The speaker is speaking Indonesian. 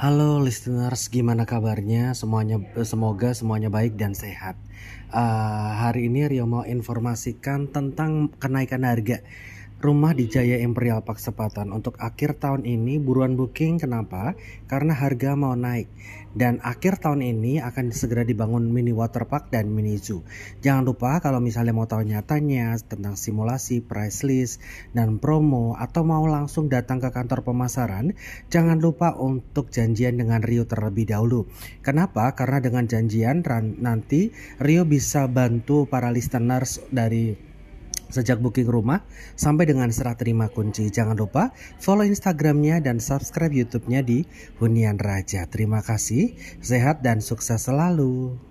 Halo listeners, gimana kabarnya? Semuanya semoga semuanya baik dan sehat. Uh, hari ini Rio mau informasikan tentang kenaikan harga rumah di Jaya Imperial Park Sepatan untuk akhir tahun ini buruan booking kenapa? Karena harga mau naik dan akhir tahun ini akan segera dibangun mini water park dan mini zoo. Jangan lupa kalau misalnya mau tahu nyatanya tentang simulasi, price list dan promo atau mau langsung datang ke kantor pemasaran, jangan lupa untuk janjian dengan Rio terlebih dahulu. Kenapa? Karena dengan janjian nanti Rio bisa bantu para listeners dari sejak booking rumah sampai dengan serah terima kunci. Jangan lupa follow Instagramnya dan subscribe YouTube-nya di Hunian Raja. Terima kasih, sehat dan sukses selalu.